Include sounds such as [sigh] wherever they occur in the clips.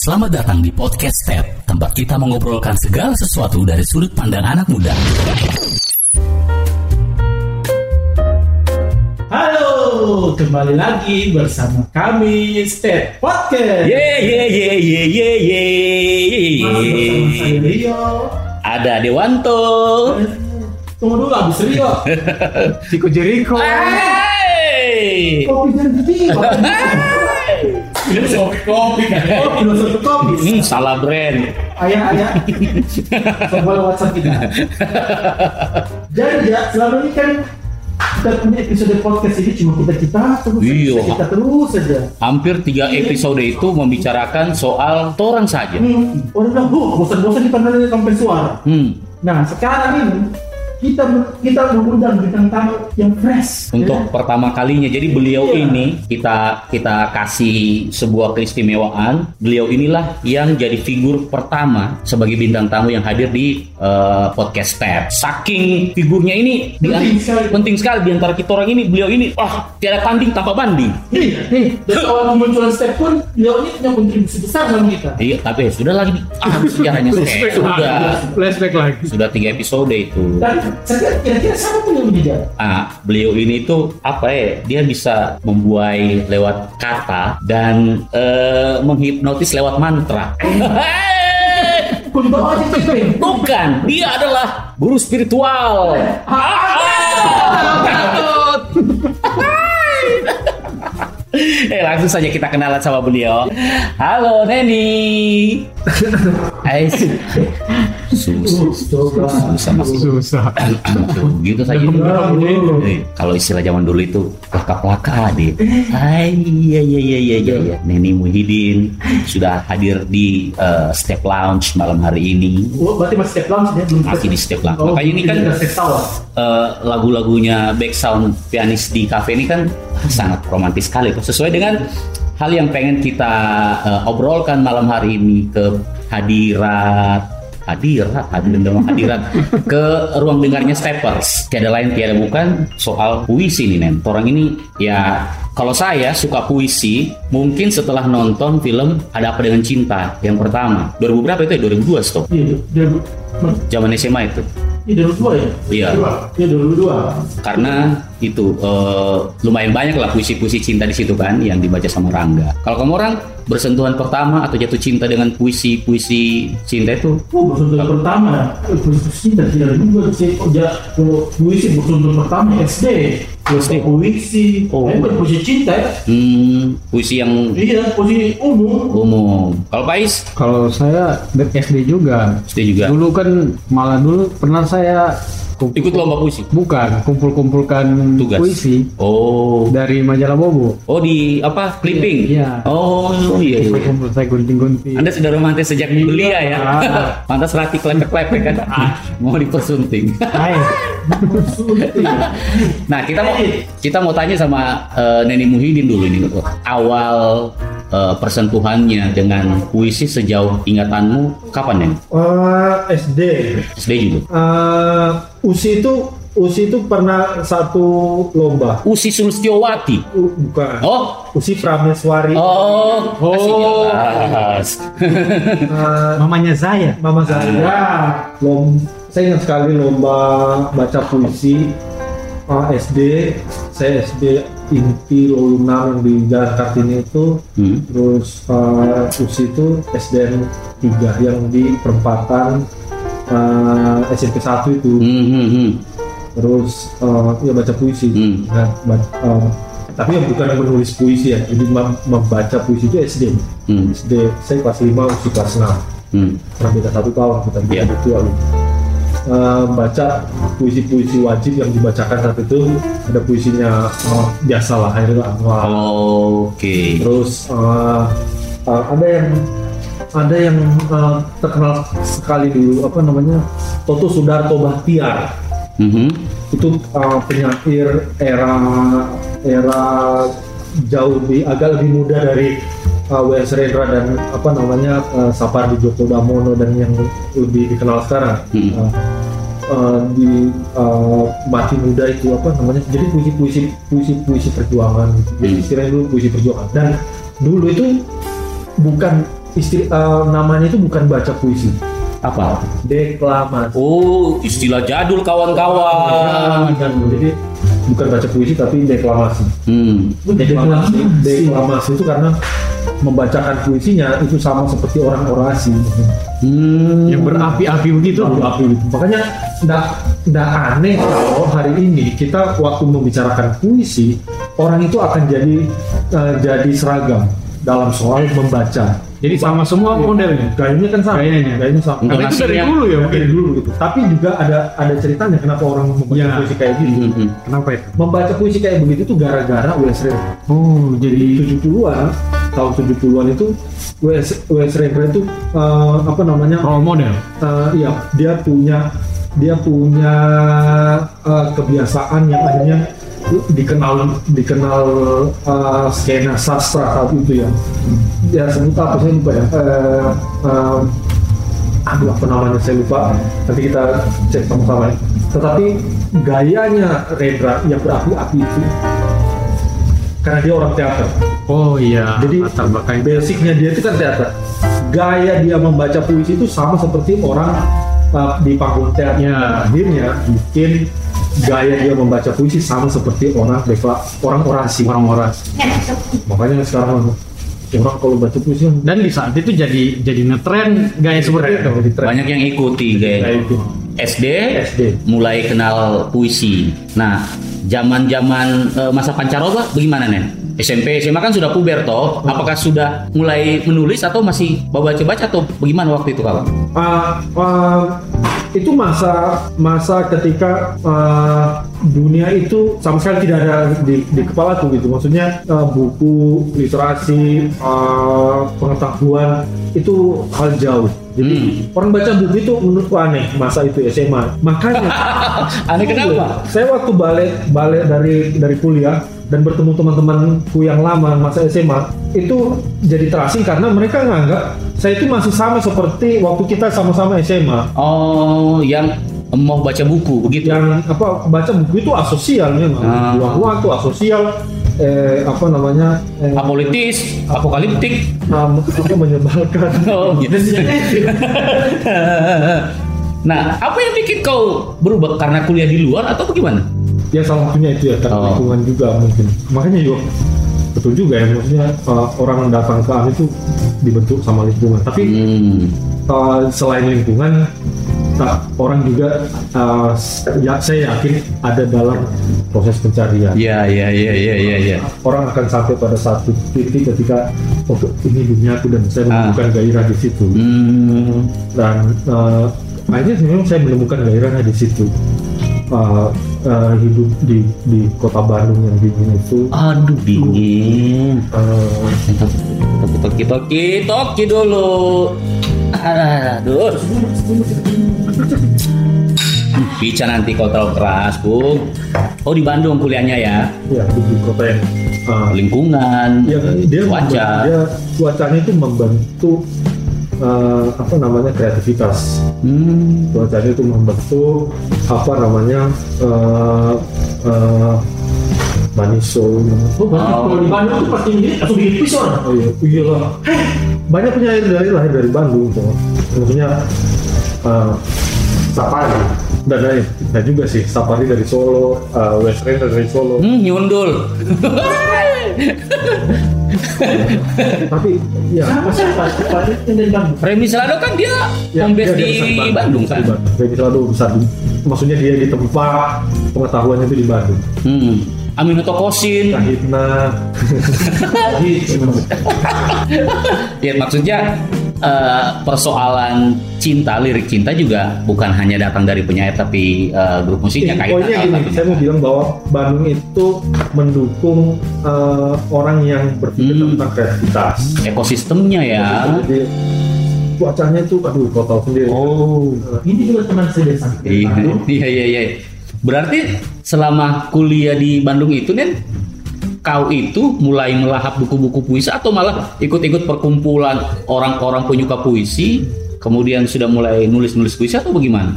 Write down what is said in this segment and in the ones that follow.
Selamat datang di Podcast Step, tempat kita mengobrolkan segala sesuatu dari sudut pandang anak muda. Halo, kembali lagi bersama kami Step Podcast. Ye ye ye ye ye ye. Masih bersama saya Rio. Ada Dewanto. Tunggu dulu habis Rio. [laughs] Chico Jericho. Hey. Kopi dan Rio. [laughs] Filosofi kopi kan? Oh, filosofi kopi. Hmm, salah brand. Ayah, ayah. Coba WhatsApp kita. Jadi ya, selama ini kan kita punya episode podcast ini cuma kita kita terus Iya. kita terus saja. Hampir tiga episode itu membicarakan soal torang saja. Hmm, orang bilang, "Bu, bosan-bosan di pandangan sampai suara." Hmm. Nah, sekarang ini kita kita mengundang bintang tamu yang fresh. Untuk ya. pertama kalinya, jadi beliau Iya. ini kita kita kasih sebuah keistimewaan. Beliau inilah yang jadi figur pertama sebagai bintang tamu yang hadir di eh, podcast Tab. Saking figurnya ini di- Penting sekali. penting sekali di antara kita orang ini. Beliau ini, wah tiada tanding tanpa banding. Nih, nih, dari awal kemunculan step pun beliau ini punya kontribusi besar dalam kita. Iya, tapi sudah lagi ah, sejarahnya [laughs] sudah. Flashback lagi. sudah tiga episode itu. Dan saya kira-kira siapa pun yang menjejak. Ah, beliau ini tuh apa ya? Dia bisa membuai lewat kata dan eh, menghipnotis lewat mantra. Bukan, dia adalah guru spiritual. [laughs] eh langsung saja kita kenalan sama beliau. Halo Neni. Ais. Susah. Susah. Susah. gitu saja. Eh, kalau istilah zaman dulu itu laka-laka deh. Hai, iya iya iya iya iya. iya. Neni Muhyiddin sudah hadir di eh, Step Lounge malam hari ini. Oh, berarti masih step launch ya? Belum Masih di Step Lounge. Oh, Makanya ini kan eh, lagu-lagunya background pianis di cafe ini kan sangat romantis sekali. Tuh. sesuai dengan hal yang pengen kita eh, obrolkan malam hari ini ke hadirat hadirat hadirat hadirat ke ruang dengarnya steppers. Tiada lain tiada bukan soal puisi nih nen. Orang ini ya kalau saya suka puisi mungkin setelah nonton film ada apa dengan cinta yang pertama. 2000 berapa itu ya? 2002 stop. Iya, zaman SMA itu Iya, 2002 ya? Iya. Iya, 2002. karena itu eh, lumayan banyak lah puisi-puisi cinta di situ kan yang dibaca sama Rangga. Kalau kamu orang bersentuhan pertama atau jatuh cinta dengan puisi-puisi cinta itu Oh, bersentuhan pertama. Puisi cinta tidak juga sih. Oh, ja, puisi bersentuhan pertama SD. SD. Puisi. Oh. Eh, bukan puisi cinta ya. hmm, puisi yang Iya, puisi umum. umum. Kalau Pais Kalau saya dari SD juga. SD juga Dulu kan malah dulu pernah saya kumpul- ikut lomba puisi. bukan kumpul-kumpulkan Tugas. puisi Oh, dari majalah Bobo. oh di apa clipping? Iya. Oh iya. Iya. kumpul saya gunting-gunting. Anda sudah romantis sejak belia ya. Ah. [laughs] Pantas latih klepek-klepek kan. Mau dipersunting. [laughs] Nah kita mau kita mau tanya sama eh, Neni Muhyiddin dulu ini awal eh, persentuhannya dengan puisi sejauh ingatanmu kapan Nen? Eh, SD. SD juga. Eh, USI itu USI itu pernah satu lomba. Usi Sulstiowati. U- bukan. Oh, USI Prameswari. oh, Oh. jelas. Eh, Mamanya saya. Mama saya lom saya ingat sekali lomba baca puisi eh, SD saya SD Inti Lolunam yang di Jalan Kartini itu Hmm. terus eh, USI itu SDN 3 yang di perempatan eh, SMP 1 itu Hmm, hmm, hmm. terus eh, ya baca puisi Hmm. Nah, ba- eh, tapi yang bukan menulis puisi ya jadi mem- membaca puisi itu SD Hmm. SD saya kelas 5 usia kelas 6 Hmm. pernah beda satu tahun kita Iya. beda tua lu Eh, baca puisi-puisi wajib yang dibacakan saat itu ada puisinya eh, biasa lah akhirnya anwar Oke. terus eh, eh, ada yang ada yang eh, terkenal sekali dulu apa namanya Toto Sudarto Bahtiar Mhm. itu uh, penyair era era jauh lebih agak lebih muda dari uh, W.S. Rendra dan apa namanya uh, Sapardi Djoko Damono dan yang lebih dikenal sekarang Hmm. Uh, uh, di uh, mati muda itu apa namanya jadi puisi puisi puisi puisi perjuangan gitu. jadi Hmm. istilahnya dulu puisi perjuangan dan dulu itu bukan istri eh, namanya itu bukan baca puisi, Apa? deklamasi. Oh, istilah jadul kawan-kawan. Kan, jadi bukan baca puisi tapi deklamasi. Hmm. Deklamasi, deklamasi itu karena membacakan puisinya itu sama seperti orang orasi. Hmm. Yang berapi-api begitu. Api-api. Makanya nggak nggak aneh kalau hari ini kita waktu membicarakan puisi orang itu akan jadi eh, jadi seragam dalam soal membaca. Jadi sama semua modelnya. Gayanya kan sama. Gayanya. Gayanya sama. Karena itu dari dulu ya mungkin. Dari dulu gitu. Tapi juga ada ada ceritanya kenapa orang membaca Ya. puisi kayak gitu. Hmm, hmm. Kenapa itu? Membaca puisi kayak begitu tuh gara-gara Wes. Oh, Jadi jadi 70-an, tahun 70-an itu Wes Wes itu eh, apa namanya? role model. eh, iya, dia punya dia punya eh, kebiasaan yang akhirnya dikenal dikenal eh, skena sastra saat itu ya. Ya sebut apa saya lupa ya. Eh, eh, aduh apa namanya saya lupa. Nanti kita cek sama-sama. ya. Tetapi gayanya Rendra yang berapi-api itu karena dia orang teater. Oh iya. Jadi latar belakang basicnya dia itu kan teater. Gaya dia membaca puisi itu sama seperti orang uh, di panggung teater. Ya. Akhirnya bikin gaya dia membaca puisi sama seperti orang dekla, orang orasi. orang-orang. Makanya sekarang orang kalau baca puisi Dan di saat itu jadi jadi ngetren gaya seperti itu. Banyak yang ikuti, gaya. itu. SD, SD. mulai kenal puisi. Nah, zaman-zaman eh, masa pancaroba bagaimana nih? SMP, SMA kan sudah puber toh. Apakah sudah mulai menulis atau masih baca-baca atau bagaimana waktu itu kawan? Uh, uh, itu masa masa ketika uh, dunia itu sama sekali tidak ada di, di kepalaku gitu. Maksudnya uh, buku literasi uh, pengetahuan itu hal jauh. Jadi orang baca buku itu menurutku aneh masa itu SMA makanya [laughs] Aneh kenapa? saya waktu balik balik dari dari kuliah dan bertemu teman-temanku yang lama masa SMA itu jadi terasing karena mereka nganggap saya itu masih sama seperti waktu kita sama-sama SMA Oh, yang mau baca buku begitu. yang apa baca buku itu asosial memang Ah. buang waktu asosial eh, apa namanya eh, Apolitis, apokaliptik. apa menyebalkan [laughs] Oh, gitu. [laughs] nah, apa yang bikin kau berubah karena kuliah di luar atau bagaimana? ya salah satunya itu ya karena Oh. lingkungan juga mungkin makanya juga betul juga ya maksudnya uh, orang datang ke AMI itu dibentuk sama lingkungan tapi Hmm. uh, selain lingkungan tak orang juga uh, ya saya yakin ada dalam proses pencarian Ya, ya, ya, ya, ya, ya. orang akan sampai pada satu titik ketika oh ini duniaku dan saya Ah. menemukan gairah di situ Hmm. dan uh, akhirnya memang saya menemukan gairahnya di situ Uh, uh, hidup di di kota Bandung yang dingin itu Aduh dingin. uh, Toki toki toki dulu. Aduh. Bisa nanti kau terlalu keras, Bung. Oh di Bandung kuliahnya ya. ya di, di kota yang uh, Lingkungan, ya, dia cuaca. dia cuacanya itu membantu uh, apa namanya kreativitas Hmm. cuacanya itu membentuk apa namanya uh, uh, maniso Oh, berarti Oh. kalau di Bandung itu pasti ini langsung dipis orang. oh iya iya lah banyak penyair dari lahir dari Bandung tuh maksudnya uh, Sapari dan lain dan juga sih Sapari dari Solo uh, West dari Solo Hmm, nyundul. tapi ya Siapa sih pasti pasti yang dari Bandung? Remy Selado kan dia Ya, home base dia- dia di besar Bandung besar kan. di Bandung. Dia selalu besar di, maksudnya dia di tempat pengetahuannya itu di Bandung. Hmm. Aminotokosin. Kahitna, [laughs] Ya maksudnya eh, persoalan cinta lirik cinta juga bukan hanya datang dari penyair tapi eh, grup musiknya kayak poinnya gini, saya mau bilang bahwa Bandung itu mendukung eh, orang yang berpikir Hmm. tentang kreativitas. ekosistemnya ya. Jadi cuacanya itu, aduh, kau tahu sendiri. Oh. Ini juga teman saya dari. Iya iya iya. Berarti selama kuliah di Bandung itu nih kau itu mulai melahap buku-buku puisi atau malah ikut-ikut perkumpulan orang-orang penyuka puisi kemudian sudah mulai nulis-nulis puisi atau bagaimana?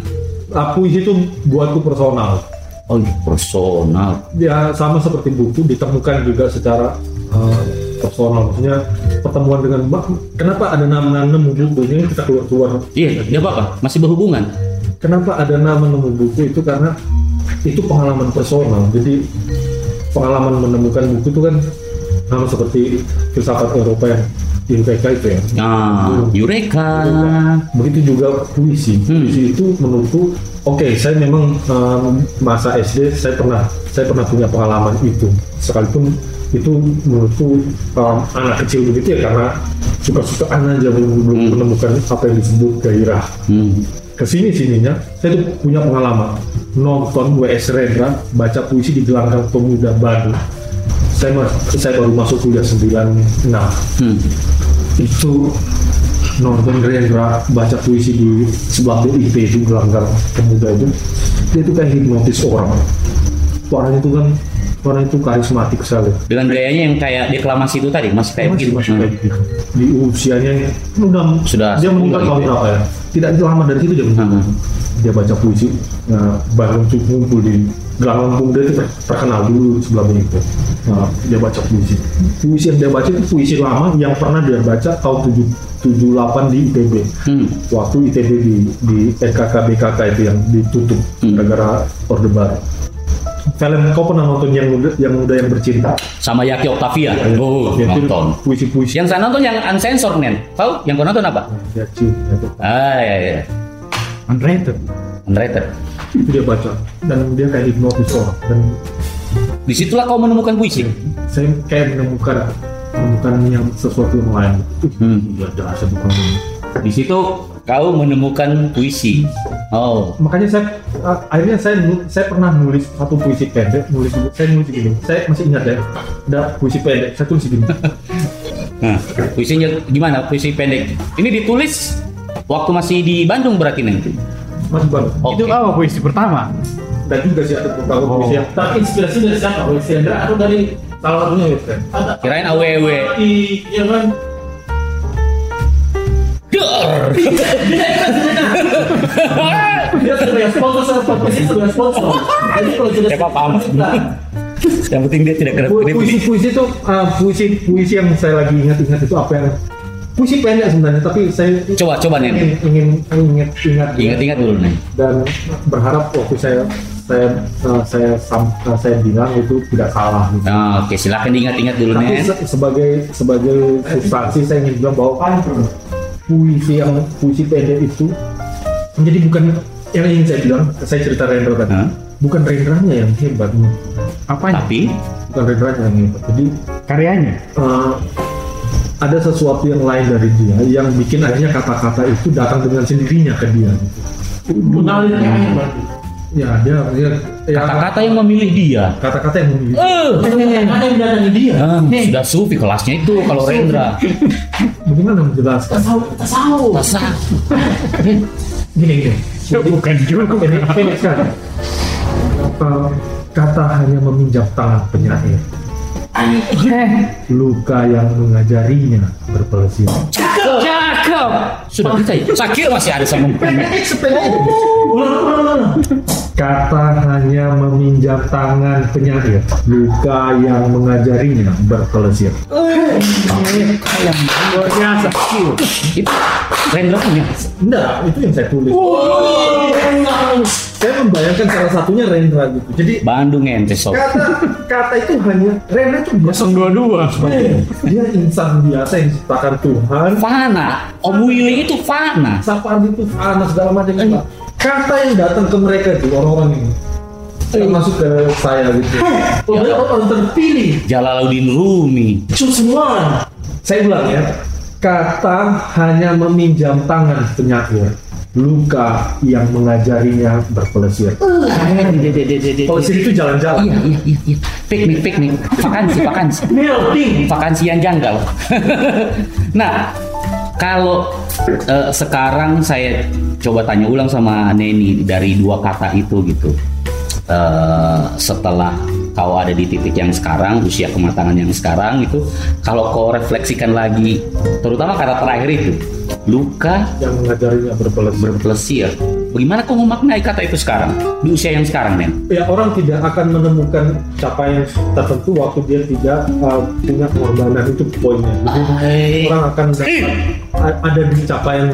Nah, puisi itu buatku personal. Oh personal. Ya sama seperti buku ditemukan juga secara eh, personal. Maksudnya pertemuan dengan Mbak, kenapa ada nama nemu buku ini kita keluar keluar Iya, nggak apa-apa. Masih berhubungan. Kenapa ada nama nemu buku itu karena itu pengalaman personal. Jadi pengalaman menemukan buku itu kan sama seperti filsafat Eropa yang UPK itu ya. Nah, Eureka. Begitu juga puisi. Hmm. Puisi itu menurutku, oke, saya memang um, masa SD saya pernah saya pernah punya pengalaman itu. Sekalipun itu menurutku um, anak kecil begitu ya karena suka-sukaan aja belum belum Hmm. menemukan apa yang disebut gairah Hmm. Ke sini sininya saya tuh punya pengalaman. Nonton WS Rendra baca puisi di gelanggang pemuda Bandung saya saya baru masuk kuliah 96 Hmm. itu nonton Rendra baca puisi di sebelah BIP itu gelanggang pemuda itu. Dia tuh kayak hipnotis orang. Orang itu kan orang itu karismatik sekali Dengan gayanya yang kayak deklamasi itu tadi, masih kayak masih, begitu. masih Hmm. kayak gitu. di usianya yang udah Sudah dia 10 meninggal gitu tahun ya. berapa ya tidak lama dari situ dia meninggal Hmm. dia baca puisi nah, baru ngumpul di gelanggang pemuda itu ter- terkenal dulu sebelah itu nah, dia baca puisi puisi yang dia baca itu puisi lama yang pernah dia baca tahun 7 78 di ITB Hmm. waktu ITB di di NKK BKK itu yang ditutup Hmm. gara-gara Orde Baru film kau pernah nonton yang muda yang muda yang bercinta Sama Yaki Octavia. Oh, Dia itu nonton. puisi-puisi Yang saya nonton yang uncensored, Nen. Tahu? Yang kau nonton apa? dia cium gitu. Ah, iya, iya. Unrated. Unrated. itu dia baca dan dia kayak hipnotis orang dan Di situlah kau menemukan puisi. saya kayak menemukan menemukan yang sesuatu yang lain Hmm. ya jelas itu bukan. Di situ kau menemukan puisi. Oh, makanya saya uh, akhirnya saya saya pernah nulis satu puisi pendek nulis saya nulis gini saya masih ingat ya ada puisi pendek saya tulis gini [laughs] nah, puisinya gimana? Puisi pendek. Ini ditulis waktu masih di Bandung berarti Nen. masih baru Oke. Itu apa puisi pertama? dan juga sih ada beberapa Oh. puisi yang Terinspirasi dari siapa? Wes Hendra atau dari salah satunya ya kan ada Kirain AWW. di ya kan. Dia sponsor podcast sponsor. Jadi kalau sudah Ya. Yang penting dia tidak kena puisi puisi. itu uh, puisi puisi yang saya lagi ingat-ingat itu apa yang puisi pendek sebenarnya tapi saya Coba, coba ingin Nen. ingin ingat ingat Ingat-ingat dulu Nen. dan berharap waktu saya saya uh, saya sam- uh, saya bilang itu tidak salah gitu. Nah, oke, silakan diingat-ingat dulu Tapi Nen. se- sebagai sebagai substansi saya ingin bilang bahwa puisi yang puisi pendek itu menjadi bukan yang ingin saya bilang saya cerita Rendra tadi Hah? bukan Rendranya yang hebat Apanya? Tapi bukan Rendranya yang hebat jadi Karyanya. uh, ada sesuatu yang lain dari dia yang bikin akhirnya kata-kata itu datang dengan sendirinya ke dia mengalir yang hebat. Ya dia, dia ya, kata-kata yang memilih dia. kata-kata yang memilih Eh, Ada yang datangi dia. ah, sudah sufi kelasnya itu kalau Rendra. bagaimana menjelaskan kita tahu. Masa? gini gini Ya, bukan juga. sekali Uh, kata hanya meminjam tangan penyair luka yang mengajarinya berpelesir Cakep. Sudah kita ya? Sakit masih ada sama Ulang, ulang, ulang. kata hanya meminjam tangan penyair luka yang mengajarinya berpelesir yang Luar biasa. itu Rendra punya. enggak itu yang saya tulis saya membayangkan salah satunya Rendra gitu jadi Bandung ente sob. kata kata itu hanya Rendra itu biasa 022. dia insan biasa yang diciptakan Tuhan Fana. Om Willy itu fana. Sapardi itu panas segala macam itu. Kata yang datang ke mereka itu orang-orang ini termasuk ke saya gitu. Oh, dia orang terpilih. Jalaluddin Rumi. Itu semua. Saya ulang ya. Kata hanya meminjam tangan penyair. Luka yang mengajarinya berpelesir. Pelesir itu jalan-jalan. Iya, iya, iya, iya. Piknik, piknik. Vakansi, vakansi. Melting. Vakansi yang janggal. [laughs] nah, kalau eh, sekarang saya coba tanya ulang sama Neni dari dua kata itu gitu. Eh, setelah kau ada di titik yang sekarang, usia kematangan yang sekarang itu, kalau kau refleksikan lagi, terutama kata terakhir itu, luka Yang mengajarinya berpelesir. berpelesir. Bagaimana kau memaknai kata itu sekarang di usia yang sekarang, Nen? ya orang tidak akan menemukan capaian tertentu waktu dia tidak uh, punya pengorbanan itu poinnya Jadi, orang akan ada di capaian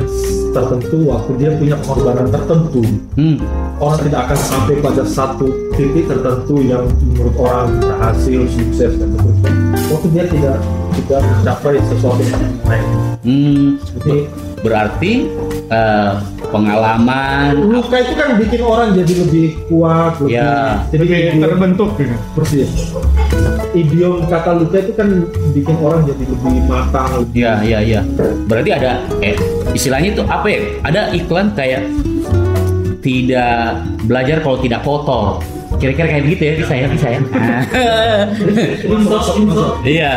tertentu waktu dia punya pengorbanan tertentu Hmm. Orang tidak akan sampai pada satu titik tertentu yang menurut orang berhasil sukses dan seterusnya waktu dia tidak tidak mencapai sesuatu yang lain Hmm. jadi Berarti eh, pengalaman luka itu kan bikin orang jadi lebih kuat lebih Ya. jadi lebih terbentuk gitu. persis idiom kata luka itu kan bikin orang jadi lebih matang lebih Ya, ya, ya. Berarti ada eh istilahnya itu apa ya? Ada iklan kayak tidak belajar kalau tidak kotor. Kira-kira kayak gitu ya, bisa ya, bisa ya. [laughs] Insert. Iya.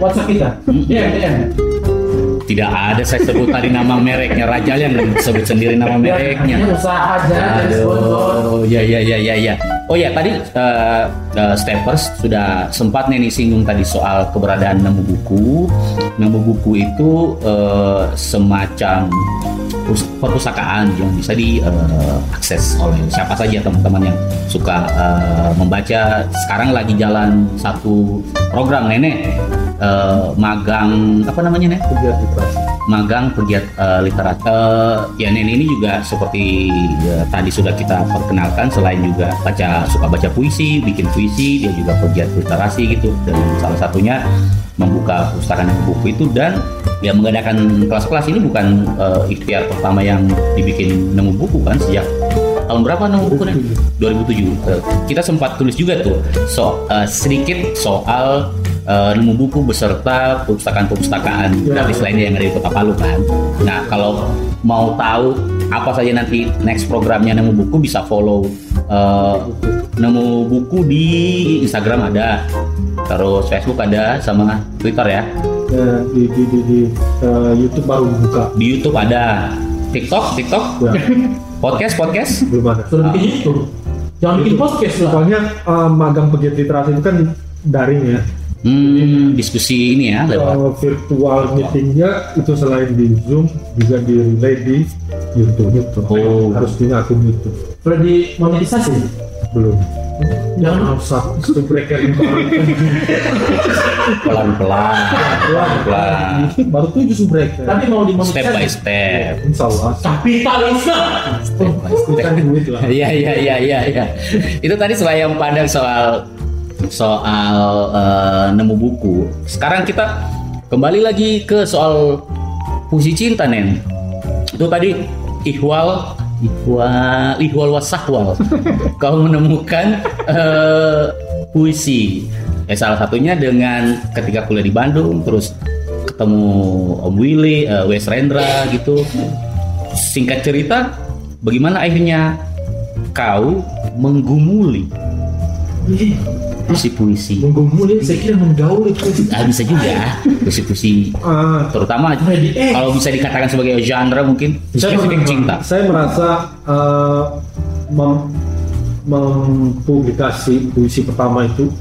WhatsApp kita. Iya, iya. Tidak ada saya sebut tadi nama mereknya Raja yang sebut sendiri nama mereknya. Usaha aja dari sponsor. Aduh, ya ya ya ya ya. Oh ya tadi eh, eh, Steppers sudah sempat nih singgung tadi soal keberadaan nemu buku. Nemu buku itu eh, semacam pus- perpustakaan yang bisa diakses oleh siapa saja teman-teman yang suka eh, membaca. Sekarang lagi jalan satu program nenek eh, magang apa namanya nek? pegiat literasi magang pegiat eh, literat. Eh, ya Neni ini juga seperti ya, tadi sudah kita perkenalkan selain juga baca suka baca puisi, bikin puisi, dia juga pegiat literasi gitu dan salah satunya membuka pustakaan yang buku itu dan ya mengadakan kelas-kelas ini bukan eh, ikhtiar pertama yang dibikin nemu buku kan sejak tahun berapa nemu buku nih? 2007. Eh, kita sempat tulis juga tuh so eh, sedikit soal eh, nemu buku beserta perpustakaan-perpustakaan Ya. gratis lainnya yang ada di Kota Palu kan. Nah kalau mau tahu apa saja nanti next programnya nemu buku bisa follow eh, nemu buku di Instagram ada, terus Facebook ada sama Twitter ya. Ya, di di di, di eh, YouTube baru buka Di YouTube ada, TikTok, TikTok, ya [laughs] podcast, podcast. belum ada YouTube. Jangan bikin podcast lah. soalnya eh, magang pegiat literasi itu kan daring ya Hmm, diskusi ini ya lewat. Eh, virtual meetingnya itu selain di Zoom juga di relay di YouTube gitu. Oh. harus punya akun YouTube Sudah dimonetisasi. belum Jangan usah subreker pelan-pelan, pelan-pelan, baru tujuh subreker tapi mau dimonetisasi. step by step, insya Allah Kapitalisme. step by itu kan step. duit lah Iya iya iya iya. iya. Itu tadi selayang pandang soal soal eh, nemu buku. Sekarang kita kembali lagi ke soal puisi cinta nen. Itu tadi ihwal ihwal ihwal wasahwal. [laughs] Kau menemukan eh, puisi. Ya, salah satunya dengan ketika kuliah di Bandung, terus ketemu Om Willy, eh, Wes Rendra gitu. Singkat cerita, bagaimana akhirnya kau menggumuli puisi-puisi? Menggumuli, saya kira menggauli itu. Ah, bisa juga puisi-puisi Ah, terutama Ready X. kalau bisa dikatakan sebagai genre mungkin saya, spesifik cinta. saya merasa eh, mem- mempublikasi puisi pertama itu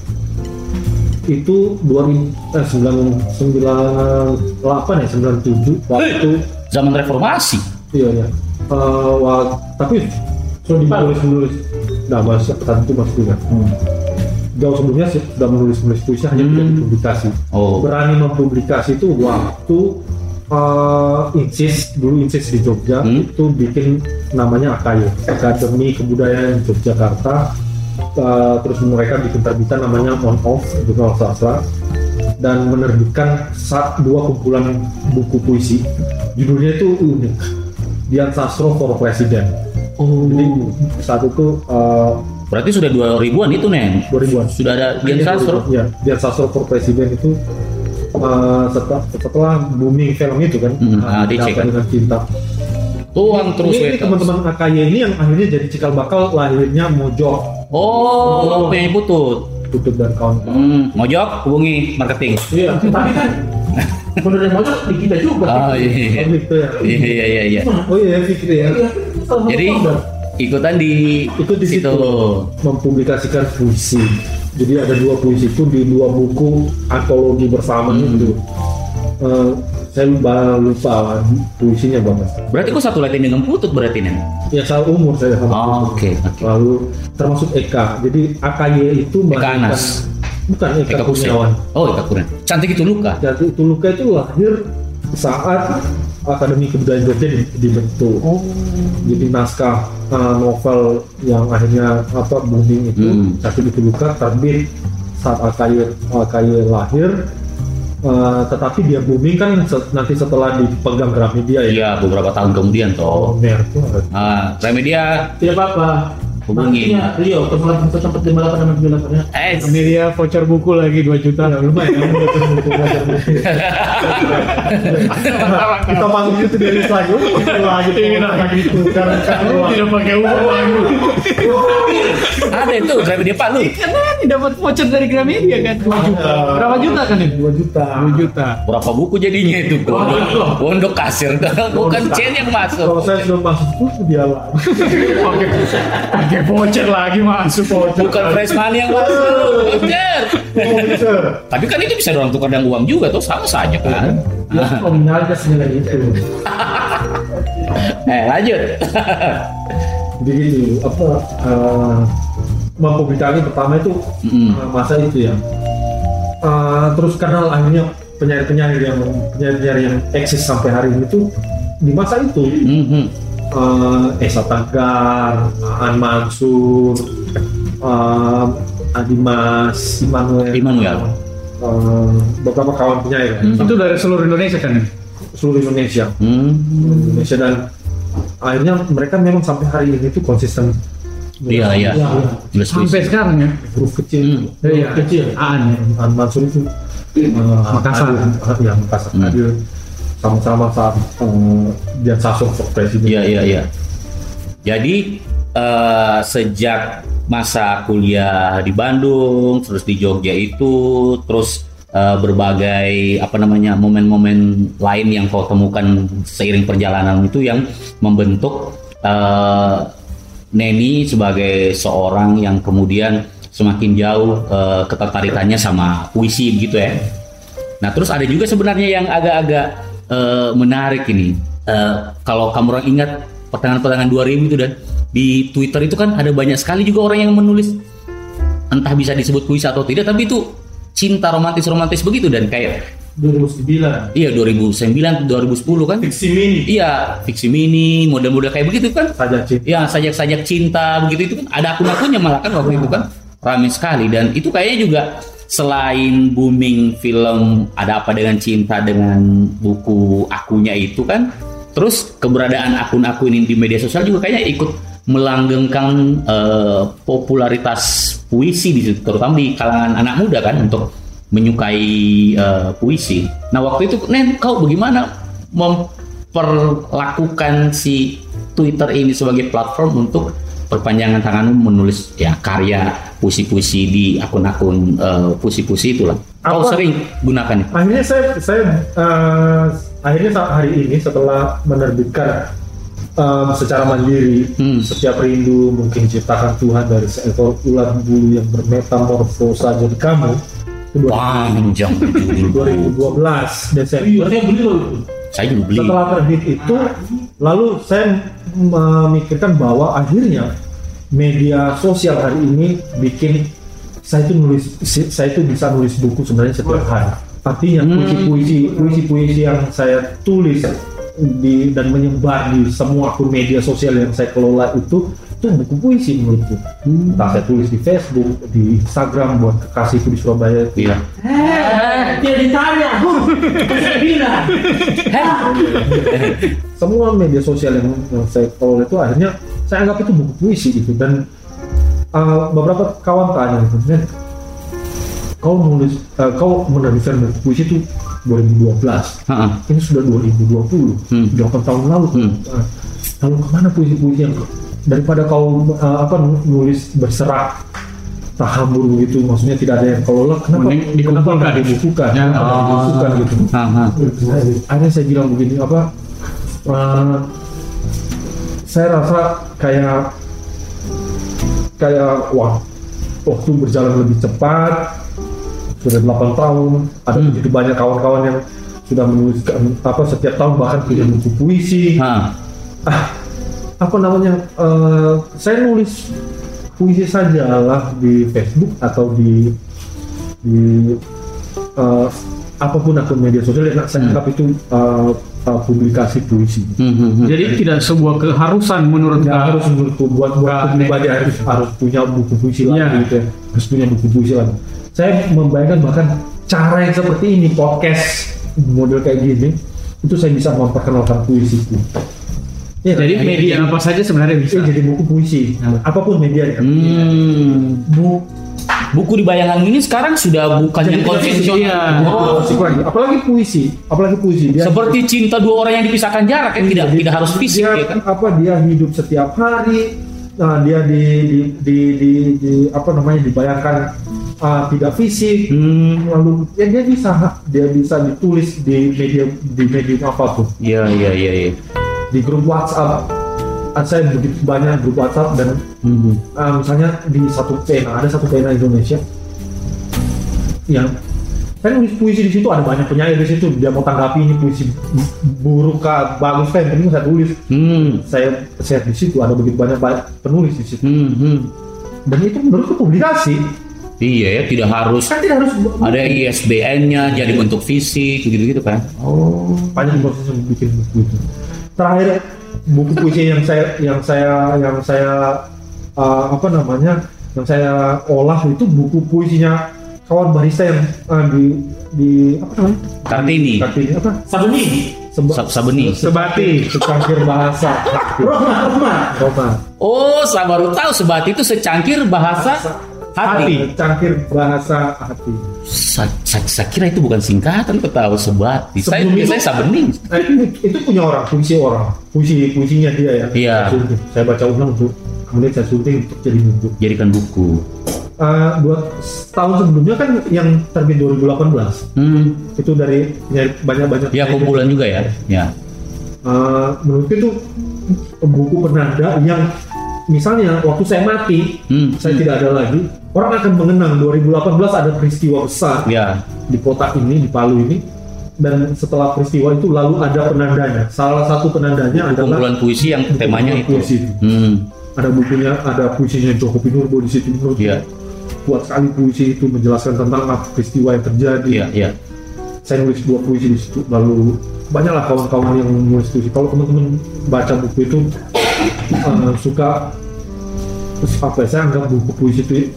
itu 2000 eh, 98 ya 97 waktu Zaman reformasi. iya ya Eh, wak- tapi sudah menulis menulis nah bahasa tentu mas punya jauh sebelumnya sih sudah menulis menulis puisi hanya Hmm. tidak dipublikasi. Oh, berani mempublikasi itu waktu uh, Insis dulu Insis di Jogja Hmm. itu bikin namanya AKY Akademi Kebudayaan Yogyakarta. Uh, terus mereka bikin terbitan namanya On Off jurnal sastra dan menerbitkan saat dua kumpulan buku puisi. Judulnya itu unik. Dian Sastro for President. Oh. jadi saat itu uh, Berarti sudah 2000-an itu, Nen. 2000-an Sudah ada Dian Sastro. Ya, Dian Sastro for Presiden itu uh, setelah, setelah booming film itu kan, Hmm, uh, Apa kan. dengan cinta. Tuang terus ini teman-teman AKY ini yang akhirnya jadi cikal bakal lahirnya Mojok, Oh, penyanyi putut. Tutut dan kawan-kawan. Hmm, mojok hubungi marketing. Iya, tapi kan yang mojok di kita juga. Oh iya. Oh. Iya iya iya iya. Oh iya, ya. Iya, satu Jadi. Ikutan di Itu di situ mempublikasikan puisi. Jadi ada dua puisi itu di dua buku antologi bersama Hmm. itu. Eh, saya lupa lupa puisinya banget Berarti kok satu Latin dengan putut berarti nih. ya saya umur saya sama Oh, oke, oke. lalu termasuk Eka jadi AKY itu Eka Anas. bukan Eka, Eka Kurniawan. Oh, Eka Kurniawan. Cantik itu Luka. jadi itu Luka itu lahir saat Akademi Kebudayaan Jogja di- dibentuk Oh. jadi naskah uh, novel yang akhirnya apa booming itu Hmm. Itu Luka terbit saat AKY AKY lahir Uh, tetapi dia booming kan se- nanti setelah dipegang Gramedia ya Iya, beberapa tahun kemudian toh. Mer tuh Ah, Remedia Tidak apa-apa. Hubungin. Nantinya Rio, tempat tempat lima delapan enam tujuh delapan ya. eh Ini dia voucher buku lagi 2 juta. ya lumayan ya, belajar musik. kita masuk itu dari lagi lagi lagi itu karena karena Tidak pakai uang lagi. ada itu Remedia Pak lu. Karena ini dapat voucher dari Gramedia kan 2 juta. Berapa juta kan ini? dua juta 2 juta. Berapa buku jadinya itu? Pondok, kasir. Bukan chain yang kalau masuk. saya sudah masuk itu dia lah Pakai voucher lagi masuk voucher. Bukan fresh money yang masuk. Bisa Tapi kan itu bisa orang tukar dengan uang juga tuh sama saja kan. Ya, nominalnya senilai itu. [laughs] Eh lanjut. jadi gitu apa uh, mempublikasi pertama itu Mm. uh, masa itu ya Uh, terus karena akhirnya penyair-penyair yang penyair-penyair yang eksis sampai hari ini tuh di masa itu Mhm. Uh, Esa Tagar, Aan Mansur, uh, Adimas, Immanuel, Immanuel. uh, beberapa kawan penyair ya, Hmm. Itu dari seluruh Indonesia kan ini? seluruh Indonesia, Hmm. Seluruh Indonesia dan akhirnya mereka memang sampai hari ini tuh konsisten. Iya iya. Ya, ya. Sampai sekarang ya. Huruf kecil. Hmm. Iya. Kecil. Aan ya. Aan Mansur itu uh, Makassar. ya Makassar Hmm. Sama-sama saat uh, dia sasong for presiden. Iya iya iya. Jadi eh, sejak masa kuliah di Bandung, terus di Jogja itu, terus eh, berbagai apa namanya momen-momen lain yang kau temukan seiring perjalanan itu yang membentuk eh, Neni sebagai seorang yang kemudian semakin jauh eh, ketertarikannya sama puisi begitu ya. Nah, terus ada juga sebenarnya yang agak-agak eh, menarik ini. Eh, kalau kamu orang ingat pertengahan-pertengahan 2000 itu dan di Twitter itu kan ada banyak sekali juga orang yang menulis entah bisa disebut puisi atau tidak, tapi itu cinta romantis-romantis begitu dan kayak 2009. iya 2009 2010 kan Fiksi mini. iya fiksi mini model-model kayak begitu kan Saja Cip. ya sajak-sajak cinta begitu itu kan ada akun-akunnya malah kan waktu itu kan ramai sekali dan itu kayaknya juga selain booming film ada apa dengan cinta dengan buku akunya itu kan terus keberadaan akun-akun ini di media sosial juga kayaknya ikut melanggengkan eh, popularitas puisi di terutama di kalangan anak muda kan untuk menyukai eh, puisi. Nah waktu itu Nen kau bagaimana memperlakukan si Twitter ini sebagai platform untuk perpanjangan tanganmu menulis ya karya puisi-puisi di akun-akun eh, puisi-puisi itulah. Kau Apa? sering gunakan? Akhirnya saya saya uh, akhirnya saat hari ini setelah menerbitkan um, secara mandiri Hmm. setiap rindu mungkin ciptakan Tuhan dari seekor ulat bulu yang bermetamorfosa jadi kamu Panjang judul. 2012 Desember Berarti yang beli loh itu. Saya juga beli. setelah terbit itu lalu saya memikirkan bahwa akhirnya media sosial hari ini bikin saya itu nulis saya itu bisa nulis buku sebenarnya setiap hari artinya Hmm. puisi-puisi puisi-puisi yang saya tulis di dan menyebar di semua akun media sosial yang saya kelola itu itu buku puisi menurutku entah saya tulis di Facebook di Instagram buat kekasihku di Surabaya itu Iya. Eh, dia ditanya. Saya bilang. [laughs] semua media sosial yang, yang saya kelola itu akhirnya saya anggap itu buku puisi gitu dan uh, beberapa kawan tanya gitu "Men, kau nulis uh, kau menerbitkan buku puisi itu 2012 Ha-ha. ini sudah 2020 Hmm. 8 tahun lalu Hmm. Uh, lalu ke mana puisi-puisi yang daripada kau uh, apa nulis berserak tahambur gitu maksudnya tidak ada yang kelola kenapa Mending kenapa dikumpulkan. nggak dibukukan Ya. kenapa nggak dibukukan gitu Ha-ha. akhirnya saya bilang begini apa eh, saya rasa kayak kayak wah waktu berjalan lebih cepat sudah 8 tahun ada Hmm. begitu banyak kawan-kawan yang sudah menuliskan apa setiap tahun bahkan punya buku puisi Hah. ah apa namanya eh, saya nulis puisi saja lah di Facebook atau di di eh, apa pun akun media sosial yang saya anggap itu eh, publikasi puisi Hmm, hmm, hmm. Jadi tidak sebuah keharusan menurut Kak. harus menurutku buat buat pribadi harus harus punya buku puisi lagi Iya. gitu ya. harus punya buku puisi lagi saya membayangkan bahkan cara yang seperti ini podcast model kayak gini itu saya bisa memperkenalkan puisiku Ya, Jadi media apa saja sebenarnya bisa. Iya, jadi buku puisi apa pun medianya Hmm. bu Buku di bayangan ini sekarang sudah bukan yang konvensional. Iya. Oh. apalagi puisi apalagi puisi dia Seperti cinta dua orang yang dipisahkan jarak kan tidak Jadi, tidak harus fisik dia, ya kan. apa dia hidup setiap hari nah dia di di di, di, di- apa namanya dibayangkan ah, tidak fisik Hmm. lalu ya dia bisa dia bisa ditulis di media di medium apa pun Iya iya iya iya. di grup WhatsApp Ah, saya begitu banyak grup WhatsApp dan Hmm. ah, misalnya di satu pena ada satu pena Indonesia yang saya nulis puisi di situ ada banyak penyair di situ dia mau tanggapi ini puisi buruk kah bagus kah yang penting saya tulis Hmm. saya share di situ ada begitu banyak banyak penulis di situ Hmm. hmm. dan itu menurutku publikasi Iya ya tidak harus kan tidak harus ada ISBN-nya jadi bentuk fisik gitu-gitu kan. oh banyak proses bikin buku itu terakhir buku puisi yang saya yang saya yang saya uh, apa namanya yang saya olah itu buku puisinya kawan barista yang uh, di di apa namanya Kartini. Kartini apa Sabeni. Seba, Sa- Sabeni. Sebati. secangkir bahasa Rohma, Rohma. Roma Oh, saya baru tahu sebati itu secangkir bahasa hati. cangkir bahasa hati Sa- sa- saya kira itu bukan singkatan, kok tahu sebati. Saya Sebelum itu- saya sabeni. Nah, itu, punya orang, puisi orang, puisi puisinya dia ya. Iya. Saya, saya baca ulang untuk kemudian saya sunting untuk jadi buku. Jadikan buku. Eh, dua tahun sebelumnya kan yang terbit 2018 Hmm. itu dari banyak-banyak. Ya kumpulan juga ya. Ya. Eh, menurutku itu buku penanda yang misalnya waktu saya mati, Hmm. saya tidak ada lagi, orang akan mengenang 2018 ada peristiwa besar Ya. di kota ini di Palu ini dan setelah peristiwa itu lalu ada penandanya. Salah satu penandanya adalah Kumpulan puisi yang temanya itu. puisi. Hmm. Ada bukunya, ada puisinya Joko Pinurbo di situ. Iya. Kuat sekali puisi itu menjelaskan tentang apa peristiwa yang terjadi. Iya, iya. Saya nulis dua puisi di situ. Lalu banyaklah kawan-kawan yang nulis puisi. Kalau teman-teman baca buku itu eh, suka apa ya, saya anggap buku puisi itu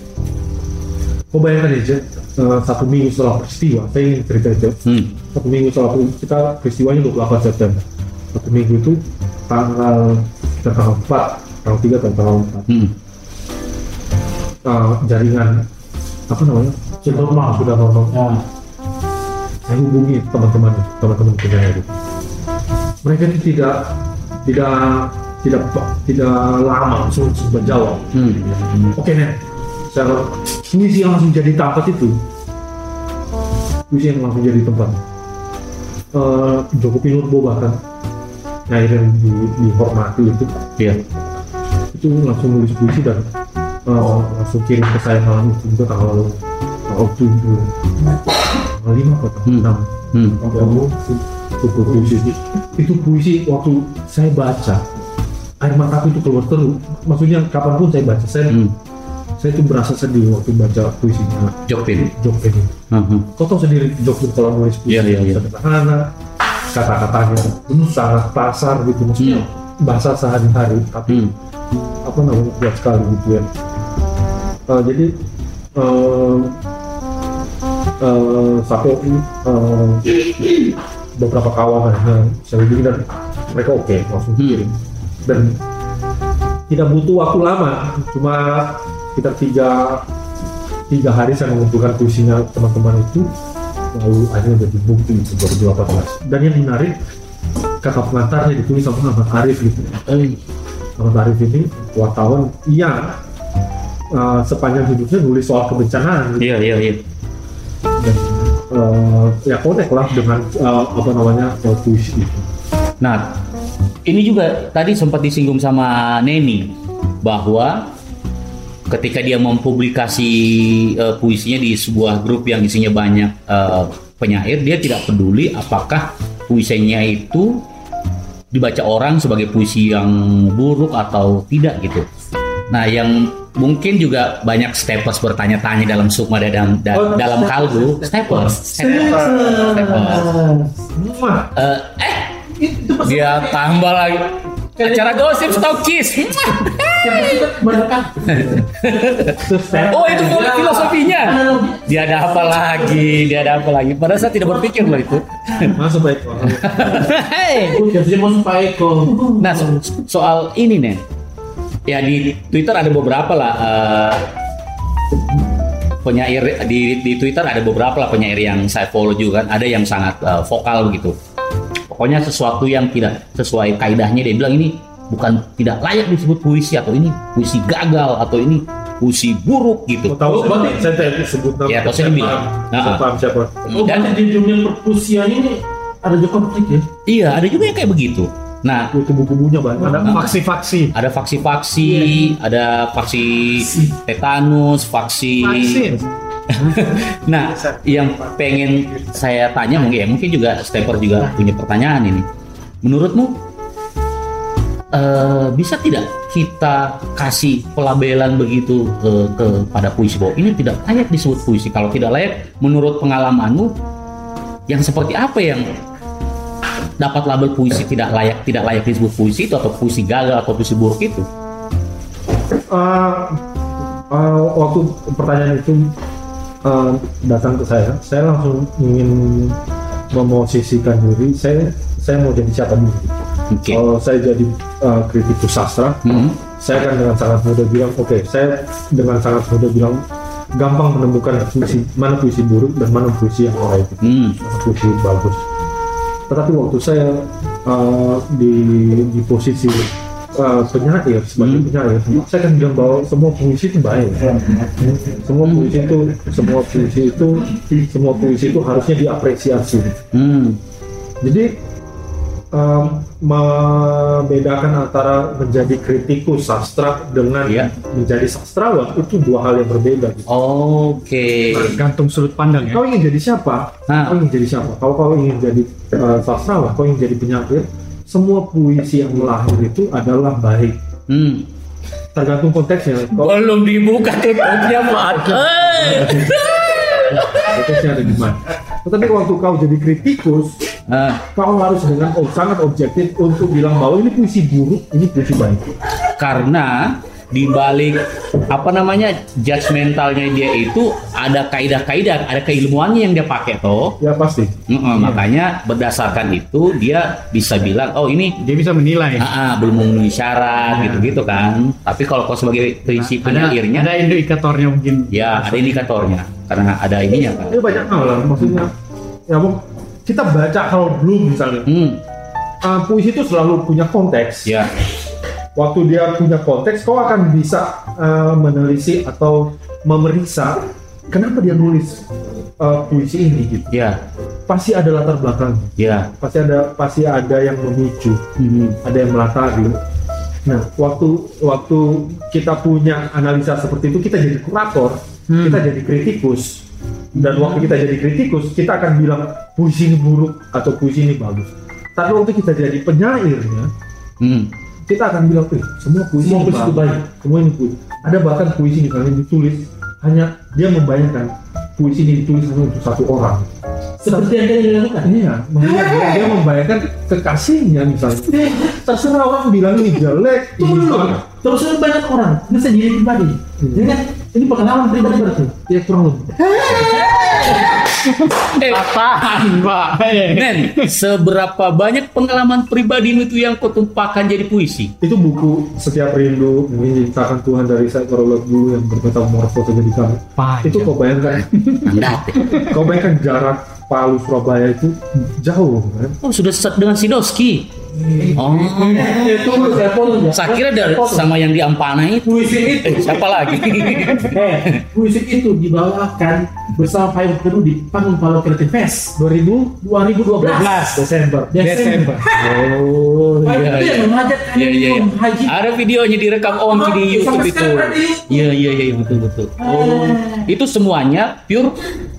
kau bayangkan aja eh, satu minggu setelah peristiwa saya ingin cerita aja Hmm. satu minggu setelah kita peristiwanya 28 September satu minggu itu tanggal tanggal 4 tanggal 3 dan tanggal 4 Hmm. uh, jaringan apa namanya sudah normal sudah normal Ya. saya hubungi teman-teman teman-teman penyair itu mereka itu tidak tidak tidak tidak lama langsung menjawab Hmm. oke nih saya puisi yang langsung jadi tempat itu puisi yang langsung jadi tempat Eh, Joko Pinurbo bahkan nyair yang di, dihormati itu Iya. itu langsung nulis puisi dan eh, langsung kirim ke saya malam itu juga tanggal tanggal tujuh tanggal lima atau tanggal Hmm. enam Hmm. kamu itu puisi itu puisi waktu saya baca air mataku itu keluar terus maksudnya kapan pun saya baca saya Hmm. saya itu berasa sedih waktu baca puisinya Jokpin. Jok ini Hmm. hmm. kau tahu sendiri Jok itu kalau nulis puisi Iya, iya, iya. sederhana kata-katanya sangat pasar gitu maksudnya bahasa sehari-hari tapi Hmm. apa namanya kuat sekali gitu ya Eh, jadi eh, eh, sampai eh, beberapa kawan saya dan mereka oke langsung Hmm. Dan tidak butuh waktu lama cuma sekitar tiga tiga hari saya mengumpulkan puisinya teman-teman itu lalu akhirnya jadi bukti itu 2018 dan yang menarik kakak pengantarnya ditulis sama Ahmad Arif gitu Eh, Ahmad Arif ini wartawan yang uh, sepanjang hidupnya nulis soal kebencanaan gitu. Iya, iya, iya. dan uh, ya connect lah dengan uh, apa namanya puisi itu. Nah, ini juga tadi sempat disinggung sama Neni bahwa ketika dia mempublikasi eh, puisinya di sebuah grup yang isinya banyak eh, penyair dia tidak peduli apakah puisinya itu dibaca orang sebagai puisi yang buruk atau tidak gitu. Nah, yang mungkin juga banyak steppers bertanya-tanya dalam sukma dan, dan Oh, dalam steppers. Steppers. Wah, Eh, eh, dia tambah lagi acara gosip stokis. menekan. [laughs] Oh itu filosofinya. Dia ada apa lagi? Dia ada apa lagi? Padahal saya tidak berpikir loh itu. masuk baik. Masuk Pak Eko. Nah so- soal ini nih, ya di Twitter ada beberapa lah eh, penyair di di Twitter ada beberapa lah penyair yang saya follow juga kan. Ada yang sangat eh, vokal begitu. Pokoknya sesuatu yang tidak sesuai kaidahnya dia bilang ini bukan tidak layak disebut puisi atau ini puisi gagal atau ini puisi buruk gitu. Mau tahu Oh, saya, berarti- saya tidak sebut nama. Ya, kalau saya bilang. Nah, Saya paham siapa. Oh, Dan- di dunia perpusian ini ada juga konflik ya? Iya, ada juga yang kayak begitu. Nah, Kubu-kubunya banyak. Ada faksi-faksi. ada faksi-faksi, ada faksi tetanus, faksi. Vaksin. [laughs] Nah, yang pengen saya tanya mungkin ya, mungkin juga Stepper juga punya pertanyaan ini. Menurutmu eh, bisa tidak kita kasih pelabelan begitu eh, kepada puisi bahwa ini tidak layak disebut puisi? Kalau tidak layak, menurut pengalamanmu, yang seperti apa yang dapat label puisi tidak layak tidak layak disebut puisi itu atau puisi gagal atau puisi buruk itu? Uh, uh, waktu pertanyaan itu uh, datang ke saya, saya langsung ingin memosisikan diri. Saya saya mau jadi siapa dulu? Oke. Kalau saya jadi uh, kritikus sastra, Hmm. saya akan dengan sangat mudah bilang, oke, saya dengan sangat mudah bilang gampang menemukan puisi mana puisi buruk dan mana puisi yang baik, mana puisi bagus. Tetapi waktu saya uh, di di posisi uh, penyair sebagai Hmm. penyair, saya akan bilang bahwa semua puisi itu baik. Semua puisi itu, semua puisi itu, semua puisi itu harusnya diapresiasi. Hmm. Jadi um, membedakan antara menjadi kritikus sastra dengan Iya. menjadi sastrawan itu dua hal yang berbeda. gitu. Oke. Tergantung sudut pandang ya. Kau ingin jadi siapa? Nah. Kau ingin jadi siapa? Kalau kau ingin jadi uh, sastrawan, kau ingin jadi penyair, semua puisi yang lahir itu adalah baik. Hmm. Tergantung konteksnya. Kau Belum dibuka tutupnya Pak. Konteksnya ada di mana. Tetapi waktu kau jadi kritikus, Ah, kau harus dengan oh, sangat objektif untuk bilang bahwa ini puisi buruk, ini puisi baik. karena di balik apa namanya judgmentalnya dia itu ada kaidah-kaidah, ada keilmuannya yang dia pakai toh. Ya pasti. Mm-mm, Makanya berdasarkan itu dia bisa bilang, oh ini Dia bisa menilai. ah, ah, belum memenuhi syarat gitu-gitu kan. Tapi kalau kau sebagai prinsip ada penyairnya, ada indikatornya mungkin. ya ada indikatornya karena ada ininya kan. Ini banyak hal lah, maksudnya ya Bung, kita baca hal belum misalnya. Hmm, Uh, puisi itu selalu punya konteks. ya, Waktu dia punya konteks, kau akan bisa uh, menelisik atau memeriksa kenapa dia nulis uh, puisi ini gitu. ya, Pasti ada latar belakang, ya. pasti ada pasti ada yang memicu, Hmm, ada yang melatari. Nah, waktu waktu kita punya analisa seperti itu, kita jadi kurator, Hmm. kita jadi kritikus. Dan waktu kita jadi kritikus, kita akan bilang puisi ini buruk atau puisi ini bagus. Tapi waktu kita jadi penyairnya, hmm, kita akan bilang, eh, semua puisi, Semua puisi itu baik. Semua ini puisi. Ada bahkan puisi misalnya ditulis hanya dia membayangkan puisi ini ditulis hanya untuk satu orang. Seperti yang tadi dilakukan. Iya, dia, dia membayangkan kekasihnya misalnya. Eh, terserah orang bilang ini jelek, Tunggu dulu. Terus banyak orang. Ini saya diri pribadi. Ini kan ini pengalaman pribadi berarti. Ya kurang lebih. [laughs] Eh, Tahan, Pak. Eh. Nen, seberapa banyak pengalaman pribadimu itu yang kau tumpahkan jadi puisi? Itu buku setiap rindu menciptakan Tuhan dari saya Karolot dulu yang bermetamorfose jadi kami. Itu kau bayangkan, [laughs] kau bayangkan jarak Palu Surabaya itu jauh kan? oh sudah set dengan Sidoski. Oh, Itu saya foto ya. saya kira dari sama yang di Ampana itu. puisi itu. Eh, siapa lagi? [laughs] Eh, puisi itu dibawakan bersama Payung Teduh di panggung Palau Creative Fest 2000 2012 Desember. Desember. Oh, Payung iya, itu iya. Iya, iya, iya. haji. Ada videonya direkam Om Ah, di YouTube itu. Iya, iya, iya, betul, betul. Oh, itu semuanya pure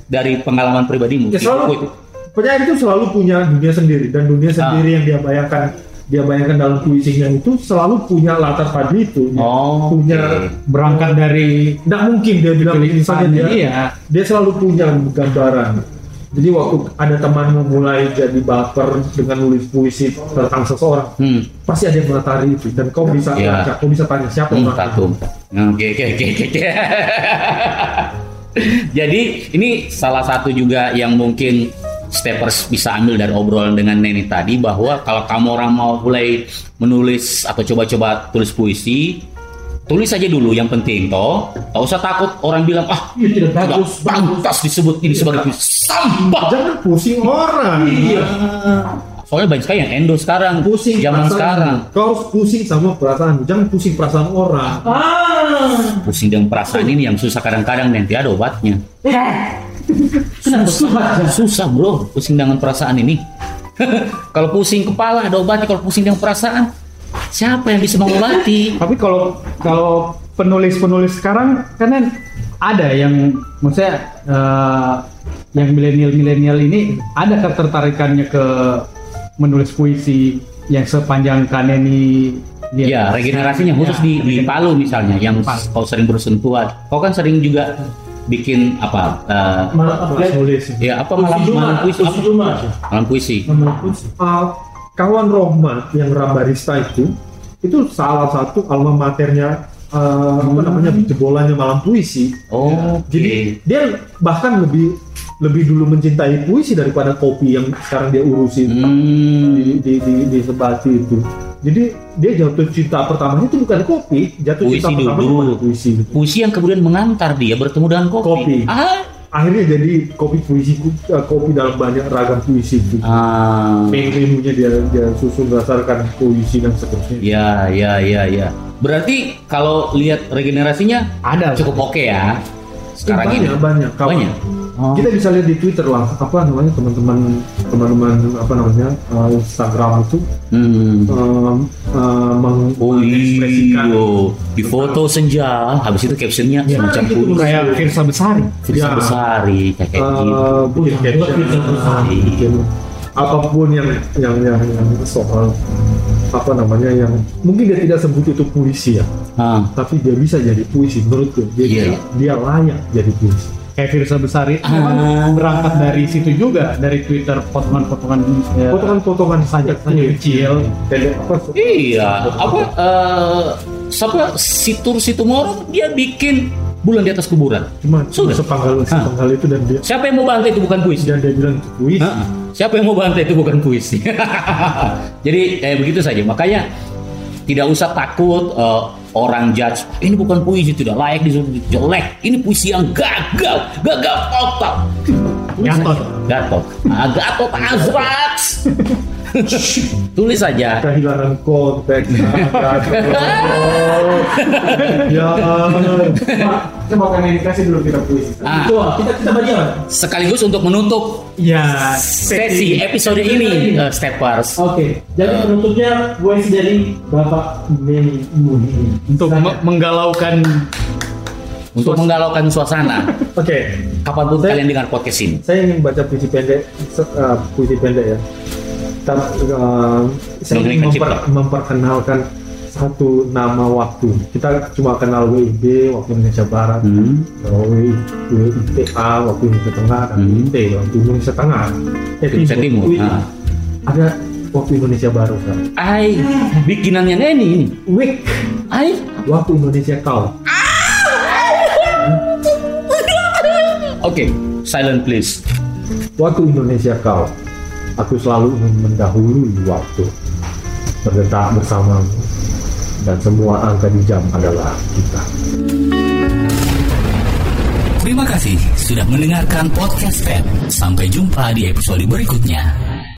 dari pengalaman pribadimu Ya selalu itu? penyair itu selalu punya dunia sendiri dan dunia sendiri yang dia bayangkan dia bayangkan dalam puisinya itu selalu punya latar pada itu. Oh, punya oke. Berangkat dari tidak mungkin dia bilang misalnya dia iya. dia selalu punya gambaran. Jadi waktu ada temanmu mulai jadi baper dengan nulis puisi tentang seseorang, Hmm. pasti ada yang melatari itu dan kau bisa Iya. baca, kau bisa tanya siapa Hmm, orang. Oke, oke, oke, oke, oke. [laughs] Jadi ini salah satu juga yang mungkin steppers bisa ambil dari obrolan dengan Neni tadi bahwa kalau kamu orang mau mulai menulis atau coba-coba tulis puisi, tulis aja dulu yang penting toh. Tak usah takut orang bilang ah Iya, tidak bagus, pantas disebut ini sebagai puisi. Sampah. Jangan pusing orang. Iya. Soalnya banyak sekali yang endo sekarang, Pusing zaman perasaan. sekarang. Kau harus pusing sama perasaan. Jangan pusing perasaan orang. Ah. Pusing dengan perasaan ini yang susah kadang-kadang nanti ada obatnya. Kenapa susah? Susah bro, pusing dengan perasaan ini. [laughs] kalau pusing kepala ada obatnya, kalau pusing dengan perasaan, siapa yang bisa mengobati? Tapi kalau kalau penulis-penulis sekarang kan ada yang maksudnya eh, yang milenial-milenial ini ada ketertarikannya ke menulis puisi yang sepanjang Kaneni dia Ya, regenerasinya khusus di, di Palu misalnya, yang Palu. kau sering bersentuhan. Kau kan sering juga bikin apa? eh, Malam nulis. ya apa malam malam puisi? Puisi Jumat. Malam puisi. Malam puisi. Uh, kawan Rohmat yang Rambarista itu itu salah satu alma maternya uh, apa namanya jebolannya malam puisi. Oh, Jadi dia bahkan lebih lebih dulu mencintai puisi daripada kopi yang sekarang dia urusi Hmm, di, di, di, di Sebati itu. Jadi dia jatuh cinta pertamanya itu bukan kopi, jatuh Puisi cinta pertama dulu. pada puisi. puisi yang kemudian mengantar dia bertemu dengan kopi. Kopi. Ah, Akhirnya jadi kopi puisi uh, kopi dalam banyak ragam puisi itu. ah. Menu-menunya dia dia susun berdasarkan puisi dan seterusnya. Ya, ya, ya, ya. Berarti kalau lihat regenerasinya ada cukup oke ya. Sekarang ini. banyak banyak kawan. Banyak. Oh. Kita bisa lihat di Twitter lah apa namanya teman-teman teman-teman apa namanya uh, Instagram itu Hmm. uh, meng- Oh mengekspresikan iya, di foto senja, habis itu captionnya semacam itu puisi. kayak Firsa Besari Firsa Ya. Besari, kayak kayak gitu. uh, bikin caption, uh, bikin apa pun yang yang yang, yang soal apa namanya yang mungkin dia tidak sebut itu puisi ya Ah, tapi dia bisa jadi puisi menurutku dia Iya, iya. dia layak jadi puisi kayak Firsa Besari Ah. memang berangkat dari situ juga dari Twitter potongan-potongan ya, potongan-potongan saja kecil pendek apa iya, apa eh siapa Situr Situmorang dia bikin bulan di atas kuburan. cuma Sudah. sepanggal sepanggal itu dan dia Siapa yang mau bantai itu bukan puisi? dan dia bilang itu puisi Hah? Siapa yang mau bantai itu bukan puisi. [laughs] Jadi eh, begitu saja. Makanya tidak usah takut eh, orang judge ini bukan puisi tidak layak disebut jelek. Ini puisi yang gagal, gagal total. Gatot. Gatot. Ah, Gatot Azrax. [laughs] Tulis saja. kehilangan konteks ya Pak, coba kami dikasih dulu kita puisi. Ah. Coba kita kita baca. Sekaligus untuk menutup ya sesi episode ini, eh, Steppers. Oke, jadi penutupnya puisi dari Bapak Mei Muni. untuk me- menggalaukan Untuk menggalaukan suasana. [laughs] oke Kapan pun Saya- kalian dengar podcast ini. saya ingin baca puisi pendek uh, puisi pendek ya tapi uh, saya ingin memper- memperkenalkan satu nama waktu kita cuma kenal WIB waktu Indonesia Barat Hmm. WI WITA waktu Indonesia Tengah dan Hmm. WIT waktu Indonesia Tengah eh, Indonesia Timur. WIT. Ah. ada waktu Indonesia Baru kan Ai, bikinannya Neni ini. WIK Ai, waktu Indonesia Kau oke, silent please. Waktu Indonesia kau, aku selalu ingin mendahului waktu berdetak bersamamu dan semua angka di jam adalah kita. Terima kasih sudah mendengarkan podcast Feb. Sampai jumpa di episode berikutnya.